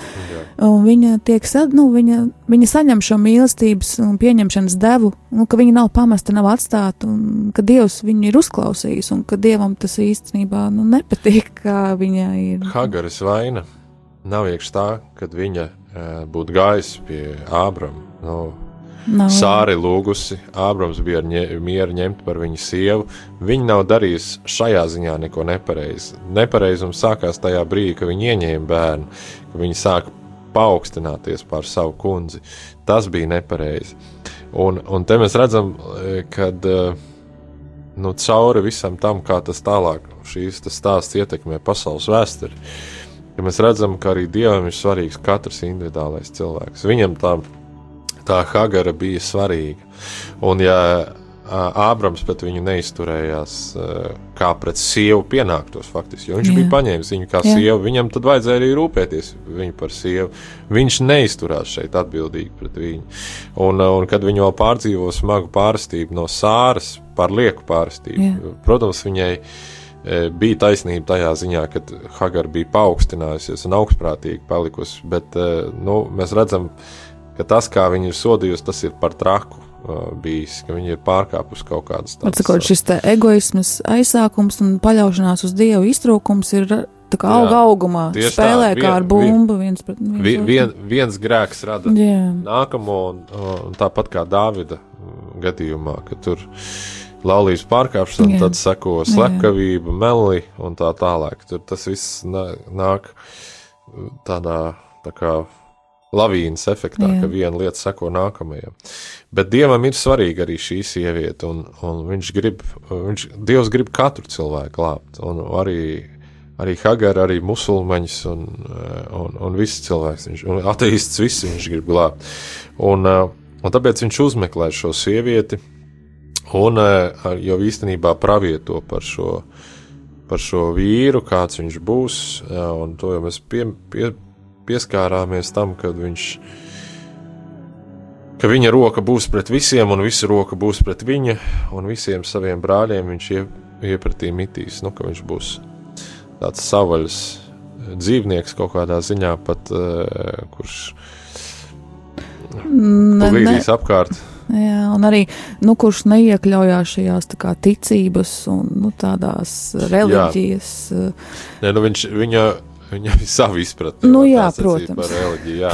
viņa tiek, sad, nu, viņa, viņa saņem šo mīlestības un pieņemšanas devu, nu, ka viņa nav pamesta, nav atstāta, un ka Dievs viņu ir uzklausījis, un ka Dievam tas īstenībā, nu, nepatīk, kā viņa ir. Hagaras vaina nav iekš tā, kad viņa uh, būtu gājusi pie Ābrama. Nu, Nav. Sāri lūgusi, Ābrams bija ņē, mieru ņemt par viņu sievu. Viņa nav darījusi šajā ziņā neko nepareizi. Nepareizums sākās tajā brīdī, kad viņa ieņēma bērnu, kad viņa sāka paaugstināties pār savu kundzi. Tas bija nepareizi. Un, un te mēs redzam, kad nu, cauri visam tam, kā tas tālāk šīs tas stāsts ietekmē pasaules vēsturi, ka mēs redzam, ka arī Dievam ir svarīgs katrs individuālais cilvēks. Viņam tā tā Hagara bija svarīga. Un, ja Ābrams pret viņu neizturējās kā pret sievu pienāktos, faktiski, jo viņš Jā. bija paņēmis viņu kā Jā. sievu, viņam tad vajadzēja arī rūpēties par sievu. Viņš neizturās šeit atbildīgi pret viņu. Un, un kad viņa vēl pārdzīvo smagu pārstību no sāras par lieku pārstību, Jā. protams, viņai bija taisnība tajā ziņā, ka Hagara bija paaugstinājusies un augstprātīgi palikusi, bet nu, mēs redzam, ka ka tas, kā viņi ir sodījusi, tas ir par traku uh, bijis, ka viņi ir pārkāpuši kaut kādas tādas. Atsakot, šis te egoisms, aizsākums un paļaušanās uz Dievu iztrūkums ir tā kā auga augumā, spēlē tā, vien, kā ar bumbu viens pret viens. Vien, vien, viens grēks rada Jā. nākamo, un, un tāpat kā Dāvida gadījumā, ka tur laulības pārkāpšana, Jā. tad seko slepkavība, meli un tā tālāk. Tur tas viss nāk tādā tā kā lavīnas efektā, Jā. ka viena lieta seko nākamajam. Bet dievam ir svarīga arī šī sieviete, un, un viņš grib, viņš, Dievs grib katru cilvēku glābt, un arī, arī Hagara, arī musulmaņus, un, un, un visus cilvēkus, viņš, un ateists visus viņš grib glābt. Un, un tāpēc viņš uzmeklē šo sievieti, un jau īstenībā pravieto par šo, par šo vīru, kāds viņš būs, un to jau mēs pie, pie, pieskārāmies tam, kad viņš, ka viņa roka būs pret visiem, un visa roka būs pret viņa, un visiem saviem brāļiem viņš ie, iepratī mitīs, nu, ka viņš būs tāds savaļas dzīvnieks kaut kādā ziņā pat, uh, kurš plīdīs apkārt. Jā, un arī, nu, kurš neiekļaujās šajās kā ticības un, nu, tādās reliģijas. Jā. Nē, nu, viņš, viņa Viņam ir sava izpratne nu, jā, protams. par reliģiju. Jā.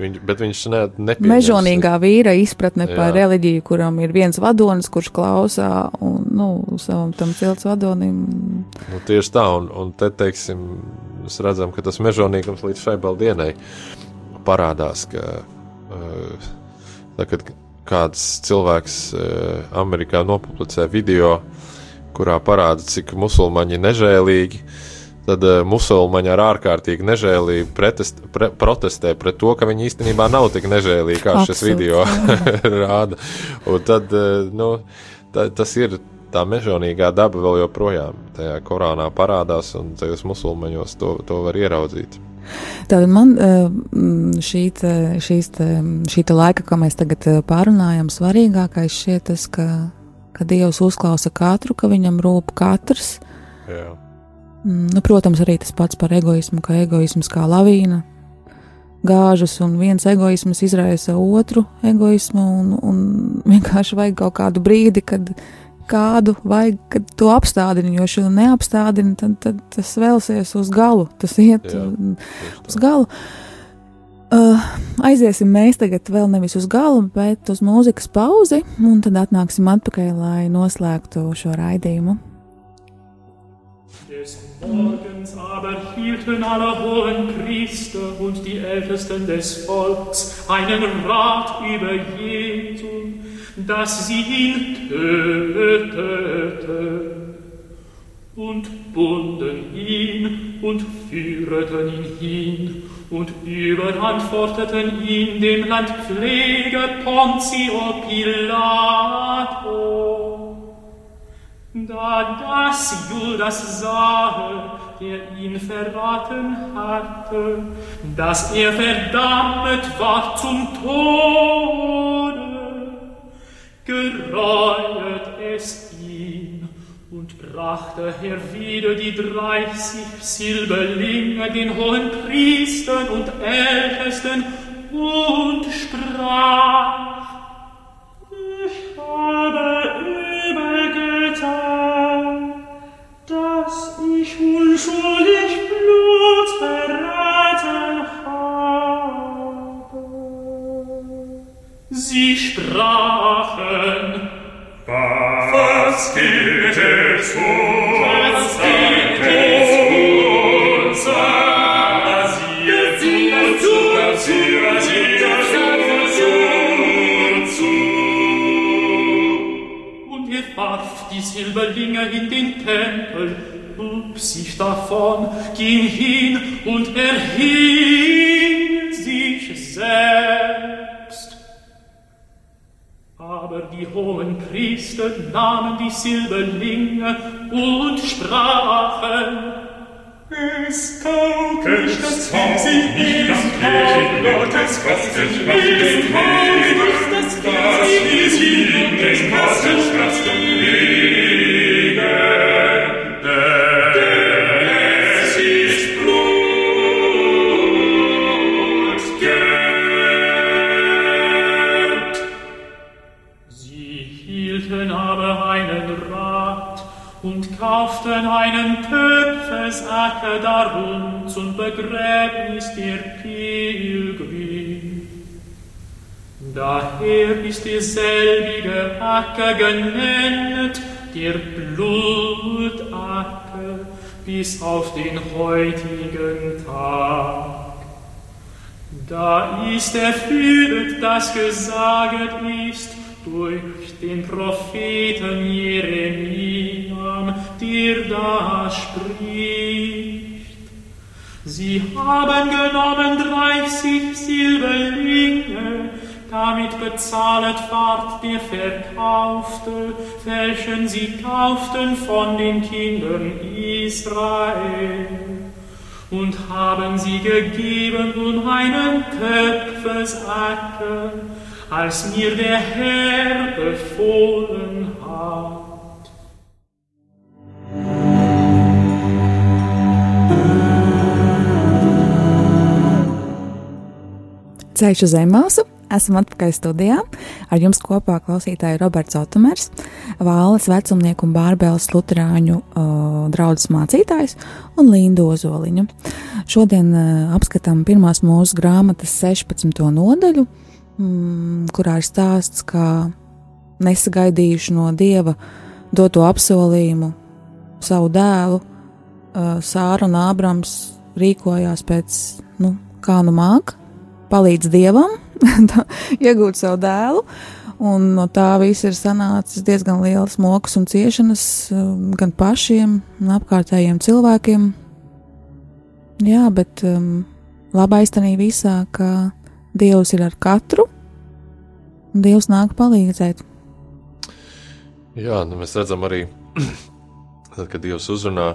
Viņ, bet viņš ne, nepieņems. Mežonīgā vīra izpratne jā. par reliģiju, kuram ir viens vadonis, kurš klausā un nu, savam tam cilts vadonim. Nu, tieši tā, un, un te teiksim, mēs redzam, ka tas mežonīgums līdz šai baldienai parādās, ka uh, tā, kad kāds cilvēks Amerikā nopublicē video, kurā parāda, cik musulmaņi ir nežēlīgi, tad uh, musulmaņi ar ārkārtīgi nežēlību pretest, pre, protestē pret to, ka viņi īstenībā nav tik nežēlīgi, kā Absolut, šis video rāda. Un tad, uh, nu, ta, tas ir tā mežonīgā daba vēl joprojām tajā Korānā parādās, un tajos musulmaņos to, to var ieraudzīt. Tātad man šī, te, šīs šī laika, ko mēs tagad pārunājam, svarīgākais šķiet tas, ka, ka Dievs uzklausa katru, ka viņam rūp katrs. Jā. Mm, nu, protams, arī tas pats par egoismu, ka egoisms kā lavīna gāžas, un viens egoisms izraisa otru egoismu, un, un vienkārši vajag kaut kādu brīdi, kad kādu vajag, kad to apstādini, jo šo neapstādini, tad, tad tas vēlsies uz galu, tas iet Jā, uz galu. Uh, aiziesim mēs tagad vēl nevis uz galu, bet uz mūzikas pauzi, un tad atnāksim atpakaļ, lai noslēgtu šo raidījumu. Morgens aber hielten alle hohen Priester und die Ältesten des Volks einen Rat über Jesum, dass sie ihn töteten und bunden ihn und führeten ihn hin und überantworteten ihn dem Landpfleger Pontio Pilato. Da das Judas sah, der ihn verraten hatte, dass er verdammt war zum Tode, gereuet es ihn und brachte er wieder die dreißig Silberlinge den hohen Priestern und Ältesten und sprach, die Silberlinge und sprachen, es taugt nicht, dass wir sie ist, kein Gottes Kosten, ist taugt nicht, dass wir sie ist, kein Gottes Kosten, derselbige Acker genannt, der Blutacker, bis auf den heutigen Tag. Da ist erfüllt, das gesaget ist, durch den Propheten Jeremiam, der da spricht. Sie haben genommen dreißig Silberlinge, damit bezahlet ward der Verkaufte, welchen sie kauften von den Kindern Israel. Und haben sie gegeben um einen Köpfesacker, als mir der Herr befohlen hat. Ceļš uz Zemāsu. Esam atpakaļ studijā. Ar jums kopā klausītāji Roberts Otomers, Vāles vecumnieku un Bārbēlas Lutāņu uh, draugs mācītājs un Linda Ozoliņa. Šodien uh, apskatām pirmās mūsu grāmatas 16. nodaļu, mm, kurā ir stāsts, kā nesagaidījuši no dieva doto apsolījumu savu dēlu, uh, Sāra un Ābrams rīkojās pēc, nu, kā nu māk, palīdz dievam, iegūt savu dēlu. Un no tā viss ir sanācis diezgan liels mokas un ciešanas um, gan pašiem, gan apkārtējiem cilvēkiem. Jā, bet um, labais tajā visā, ka Dievs ir ar katru, un Dievs nāk palīdzēt. Jā, nu mēs redzam arī, tad, kad Dievs uzrunā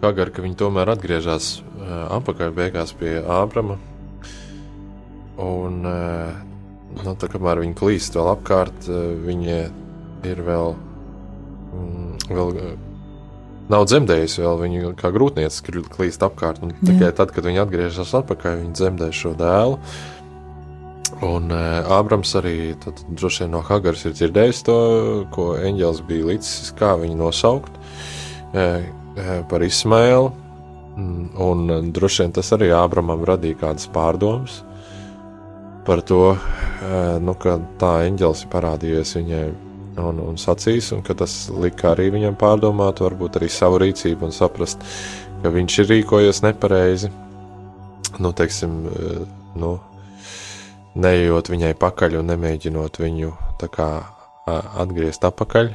Hagaru, ka viņi tomēr atgriežas uh, atpakaļ beigās pie Ābrama. Un, uh, nu, tā, kamēr viņi klīst vēl apkārt, uh, viņi ir vēl, mm, vēl uh, nav dzemdējusi, vēl viņa kā grūtniece klīst apkārt. Tikai tad, kad viņi atgriežas atpakaļ, viņi dzemdē šo dēlu. Un uh, Ābrams arī tad, droši vien no Hagaras ir dzirdējis to, ko eņģēlis bija līdzis, kā viņu nosaukt uh, uh, par Ismailu. Un, un droši vien tas arī Ābramam radīja kādas pārdomas par to, nu, ka tā eņģēlis ir parādījies viņai un, un sacīs, un ka tas lika arī viņam pārdomāt, varbūt arī savu rīcību un saprast, ka viņš ir rīkojies nepareizi. Nu, teiksim, nu, neejot viņai pakaļ un nemēģinot viņu kā, atgriezt atpakaļ.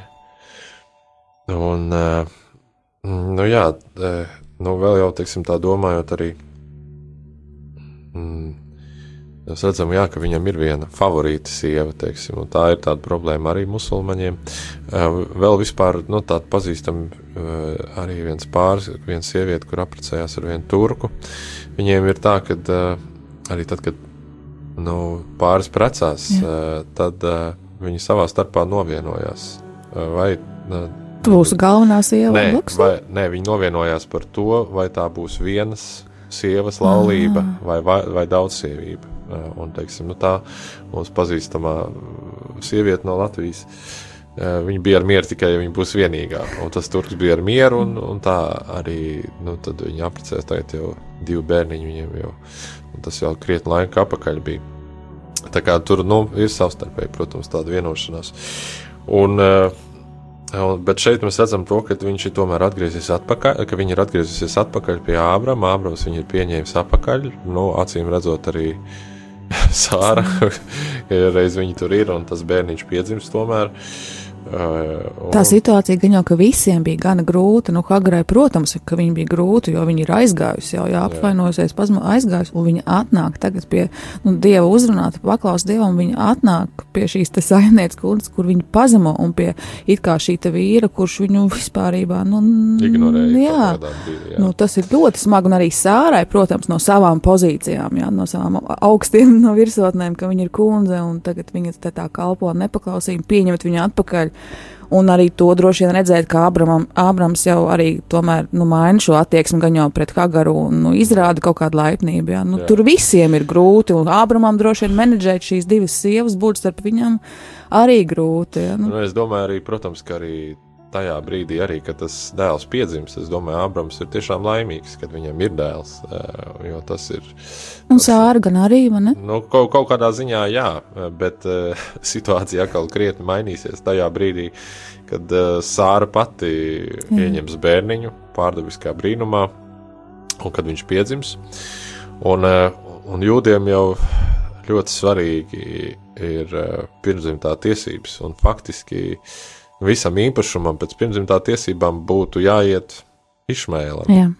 Un, nu jā, nu vēl jau, teiksim, tā domājot arī, mm, mēs redzam, jā, ka viņam ir viena favorīta sieva, teiksim, un tā ir tāda problēma arī musulmaņiem. Vēl vispār, nu, tāda pazīstam arī viens pāris, viena sieviete, kur apprecējās ar vienu turku. Viņiem ir tā, ka arī tad, kad nu, pāris precās, Jā. tad viņi savā starpā novienojās. Vai tu būsi galvenā sieva? Nē, vai, nē, viņi novienojās par to, vai tā būs vienas sievas laulība ah. vai, vai, vai daudzsievība. Un, teiksim, nu, tā mums pazīstamā sieviete no Latvijas. Viņa bija ar mieru tikai, ja viņa būs vienīgā. Un tas turks bija ar mieru, un, un tā arī nu, viņa apprecēs tagad jau divi bērniņi viņiem jau Tas jau krietni laika atpakaļ bija. Tā kā tur nu, ir savstarpēji, protams, tāda vienošanās. Un, uh, bet šeit mēs redzam to, ka viņš ir tomēr atgriezies atpakaļ, ka viņi ir atgriezusies atpakaļ pie Ābrama. Ābrams viņu ir pieņēmis atpakaļ. Nu, acīm redzot, arī Sāra, reiz viņi tur ir un tas bērniņš piedzimst tomēr. Uh, Uh, tā situācija gan jau, ka visiem bija gana grūta. Nu, Hagrai, protams, ka viņa bija grūta, jo viņa ir aizgājusi jau, jā, apvainojusies, pazma, aizgājusi, un viņa atnāk tagad pie nu, dieva uzrunāta, paklaus dievam, viņa atnāk pie šīs te saimnieces kundzes, kur viņa pazemo, un pie it kā šī te vīra, kurš viņu vispārībā, nu, ignorēja. Jā, brīdī, jā. Nu, tas ir ļoti smagi, un arī sārai, protams, no savām pozīcijām, jā, no savām augstiem no virsotnēm, ka viņa ir kundze, un tagad viņa te tā kalpo nepaklausību, pieņemt viņu atpakaļ. Un arī to droši vien redzēt, ka Abramam, Abrams jau arī tomēr nu, maina šo attieksmi gan jau pret Hagaru un nu, izrāda kaut kādu laipnību. Ja? Nu, jā. tur visiem ir grūti, un Abramam droši vien menedžēt šīs divas sievas būt starp viņam arī grūti. Ja? Nu. Nu, es domāju, arī, protams, ka arī tajā brīdī, arī, kad tas dēls piedzims, es domāju, Abrams ir tiešām laimīgs, kad viņam ir dēls. Jo tas ir. Un sāra gan arī, man ne? Nu, kaut, kaut kādā ziņā, jā, bet uh, situācija atkal krietni mainīsies tajā brīdī, kad uh, sāra pati jā. ieņems bērniņu pārdabiskā brīnumā, un kad viņš piedzims. Un, un jūdiem jau ļoti svarīgi ir pirmzimtā tiesības, un faktiski visam īpašumam pēc pirmzimtā tiesībām būtu jāiet Išmēlam. Jā.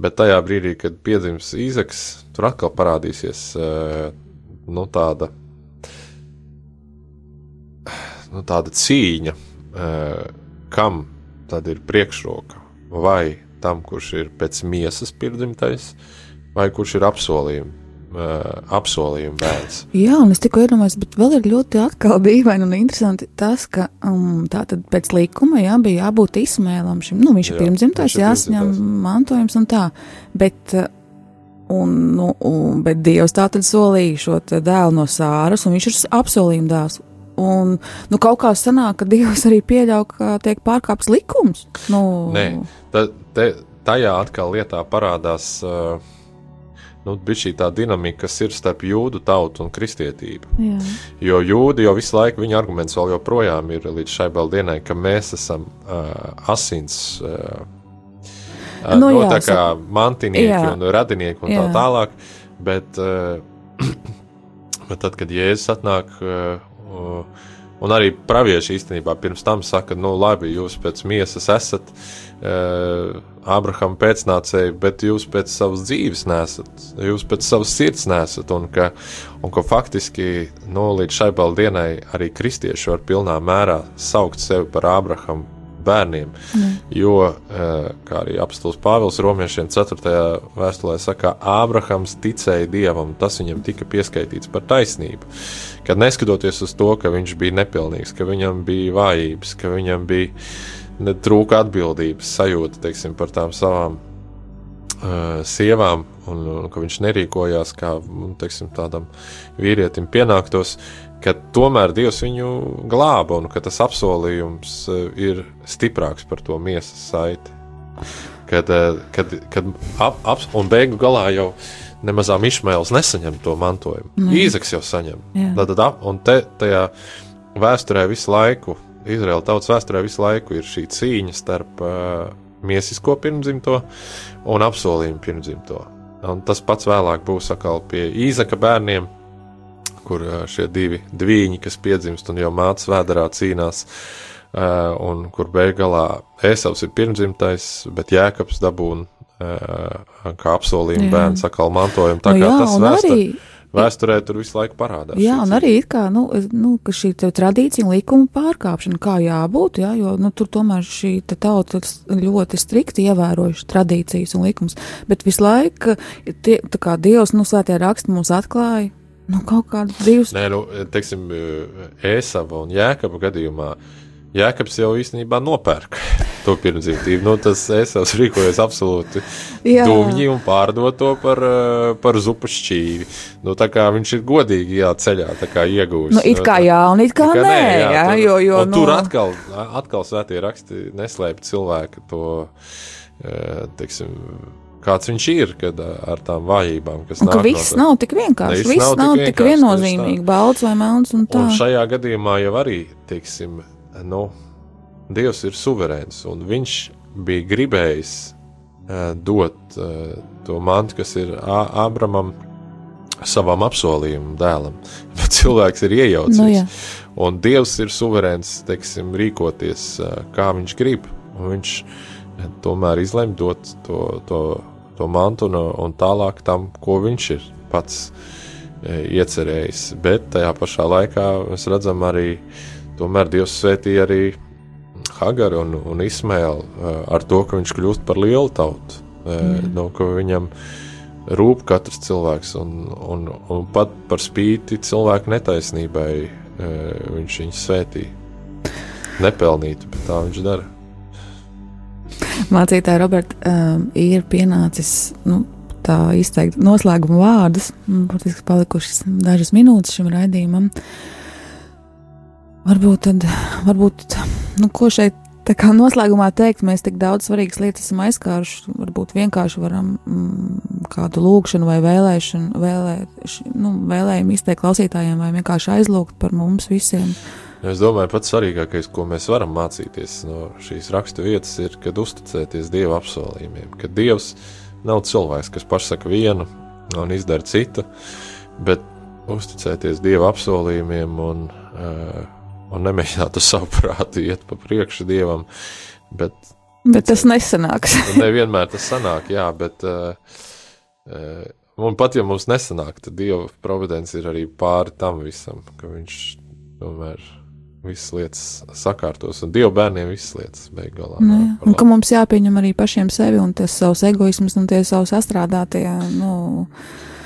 Bet tajā brīdī, kad piedzims Īzeks, tur atkal parādīsies nu, tāda, nu, tāda cīņa, kam tad ir priekšroka. Vai tam, kurš ir pēc miesas pirmdzimtais, vai kurš ir apsolījums uh, apsolījuma bērns. Jā, un es tikko iedomājos, bet vēl ir ļoti atkal dīvaini un interesanti tas, ka um, tā tad pēc likuma jā, bija jābūt izsmēlam šim, nu viņš ir jā, pirmdzimtais, jāsaņem mantojums un tā, bet. Uh, Un, nu, un, bet Dievs tā tad solīja šo dēlu no sāras, un viņš ir apsolījuma dēls. Un, nu, kaut kā sanāk, ka Dievs arī pieļauj, ka tiek pārkāpts likums. Nu, Nē, ta, te, tajā atkal lietā parādās uh, nu, šī tā dinamika, kas ir starp jūdu tautu un kristietību. Jā. Jo jūdi jau visu laiku, viņa arguments vēl joprojām ir līdz šai dienai, ka mēs esam uh, asins. Uh, nu, no, nu, jā, tā kā mantinieki jā. un radinieki un jā. tā tālāk. Bet, uh, bet tad, kad Jēzus atnāk uh, Un arī pravieši īstenībā pirms tam saka, nu, labi, jūs pēc miesas esat uh, Abrahama pēcnācēji, bet jūs pēc savas dzīves nesat, jūs pēc savas sirds nesat. Un ka, un ka faktiski nu, līdz šai dienai arī kristieši var pilnā mērā saukt sevi par Abrahama bērniem. Mm. Jo, uh, kā arī apstults Pāvils Romiešiem 4. vēstulē saka, Ābrahams ticēja Dievam, tas viņam tika pieskaitīts par taisnību. Kad neskatoties uz to, ka viņš bija nepilnīgs, ka viņam bija vājības, ka viņam bija trūka atbildības sajūta teiksim, par tām savām uh, sievām, un, un ka viņš nerīkojās kā nu, teiksim, tādam vīrietim pienāktos, ka tomēr Dievs viņu glāba un ka tas apsolījums uh, ir stiprāks par to miesas saiti. Kad, uh, kad, kad ap, ap, un beigu galā jau nemazām Išmails nesaņem to mantojumu. Mm. Īzaks jau saņem. Tad, tad, un te, tajā vēsturē visu laiku, Izraēla tautas vēsturē visu laiku ir šī cīņa starp uh, miesisko pirmdzimto un apsolījumu pirmdzimto. Un tas pats vēlāk būs atkal pie Īzaka bērniem, kur šie divi dviņi, kas piedzimst un jau mācās vēdā cīnās, un kur beigās Ēsavs ir pirmdzimtais, bet Jēkabs dabūna kā apsolījuma bērns, atkal mantojuma. Tā nu, kā jā, tas vēstur, arī... vēsturē tur visu laiku parādās. Jā, un arī ir kā, nu, nu šī tradīcija likuma pārkāpšana, kā jābūt, jā, jo, nu, tur tomēr šī tauta ļoti strikti ievērojuši tradīcijas un likums, bet visu laiku, tie, tā kā Dievs, nu, svētie raksti mums atklāja, nu, kaut kādus divus. Nē, nu, teiksim, Ēsava un Jēkaba gadījumā Jēkabs jau īstenībā nopērk to pirmzīmību. Nu, tas esams rīkojies absolūti dūmīgi un pārdot to par, eh, par zupu šķīvi. Nu, tā kā viņš ir godīgi jā, ceļā iegūst. Nu, it kā jā, un it kā, kā nē, nē jā, jā, tur, jo, jo, nu... tur atkal, atkal svētie raksti neslēp cilvēku to, eh, teiksim, kāds viņš ir, kad ar tām vājībām, kas un, nāk. Viss no nav tik vienkārši, viss nav, nav tik viennozīmīgi, balts vai melns un tā. Un šajā gadījumā jau arī, teiksim, nu, Dievs ir suverēns, un viņš bija gribējis uh, dot uh, to mantu, kas ir Ābramam, savam apsolījumam, dēlam. Bet cilvēks ir iejaucies. Nu, jā. un Dievs ir suverēns, teiksim, rīkoties, uh, kā viņš grib. Viņš tomēr izlemj dot to, to, to mantu un, tālāk tam, ko viņš ir pats iecerējis. Bet tajā pašā laikā mēs redzam arī tomēr Dievs svētīja arī Hagaru un, un Ismēlu uh, ar to, ka viņš kļūst par lielu tautu, uh, no ka viņam rūp katrs cilvēks, un, un, un pat par spīti cilvēku netaisnībai viņš viņu svētīja. Nepelnītu, bet tā viņš dara. Mācītāja Roberta um, ir pienācis nu, tā izteikt noslēguma vārdus. Burtiski palikušas dažas minūtes šim raidījumam. Uh, Varbūt tad, varbūt, nu, ko šeit tā kā noslēgumā teikt, mēs tik daudz svarīgas lietas esam aizskāruši. Varbūt vienkārši varam mm, kādu lūgšanu vai vēlēšanu, vēlē, nu, vēlējumu izteikt klausītājiem vai vienkārši aizlūgt par mums visiem. Es domāju, pats svarīgākais, ko mēs varam mācīties no šīs rakstu vietas, ir, kad uzticēties Dieva apsolījumiem. Ka Dievs nav cilvēks, kas pasaka vienu un izdara citu, bet uzticēties Dieva apsolījumiem un uh, un nemēģināt uz savu prātu iet pa priekšu dievam. Bet, bet tas nesanāks. nevienmēr tas sanāk, jā, bet. Uh, uh, Un pat ja mums nesanāk, tad Dieva providence ir arī pāri tam visam, ka Viņš tomēr visas lietas sakārtos, un Dieva bērniem visas lietas beigās. Nu, un ka mums jāpieņem arī pašiem sevi un tas savs egoisms un tie savs astrādātie. Nu,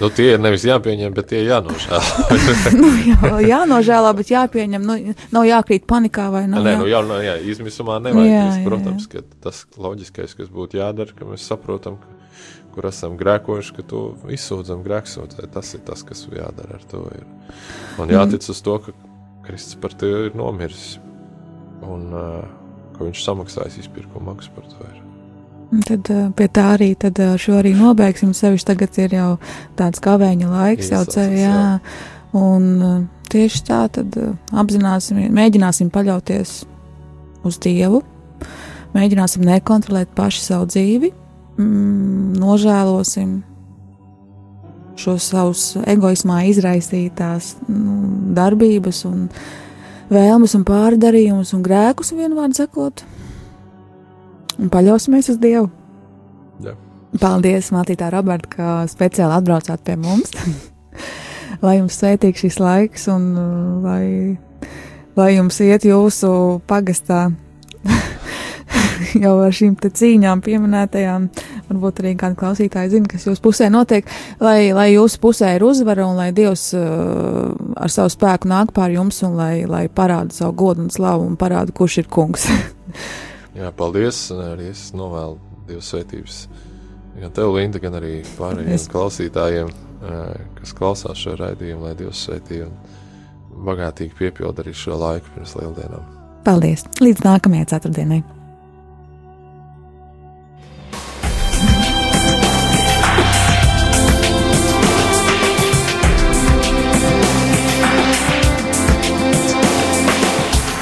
Nu, tie ir nevis jāpieņem, bet tie jānožēlā. nu, jā, jānožēlā, bet jāpieņem. Nu, nav jākrīt panikā vai nav. Nē, nu, jā, nu, jā, izmisumā nevajag. Jā, jā, protams, jā. ka tas loģiskais, kas būtu jādara, ka mēs saprotam, ka, kur esam grēkojuši, ka to izsūdzam grēksūdzē. Tas ir tas, kas jādara ar to. Ir. Un jātic uz to, ka Kristus par tevi ir nomiris un uh, ka viņš samaksājis izpirkuma maksu par to. Ir. Tad pie tā arī tad, šo arī nobeigsim. Sevišķi tagad ir jau tāds kavēņa laiks, jau ceļā. Un tieši tā tad apzināsim, mēģināsim paļauties uz Dievu, mēģināsim nekontrolēt paši savu dzīvi, mm, nožēlosim šos savus egoismā izraisītās nu, darbības un vēlmes un pārdarījumus un grēkus vienvārdu sakot, un paļausimies uz Dievu. Jā. Paldies, Matītā Roberta, ka speciāli atbraucāt pie mums. lai jums svētīgs šis laiks un uh, lai, lai jums iet jūsu pagastā jau ar šīm cīņām pieminētajām. Varbūt arī kādi klausītāji zina, kas jūsu pusē notiek, lai, lai jūsu pusē ir uzvara un lai Dievs uh, ar savu spēku nāk pār jums un lai, lai parāda savu godu un slavu un parāda, kurš ir kungs. Jā, paldies. Arī es novēlu Dieva svētības gan tev, Linda, gan arī pārējiem es... klausītājiem, kas klausās šo raidījumu, lai Dievs svētī un bagātīgi piepilda arī šo laiku pirms lieldienām. Paldies! Līdz nākamajai ceturtdienai!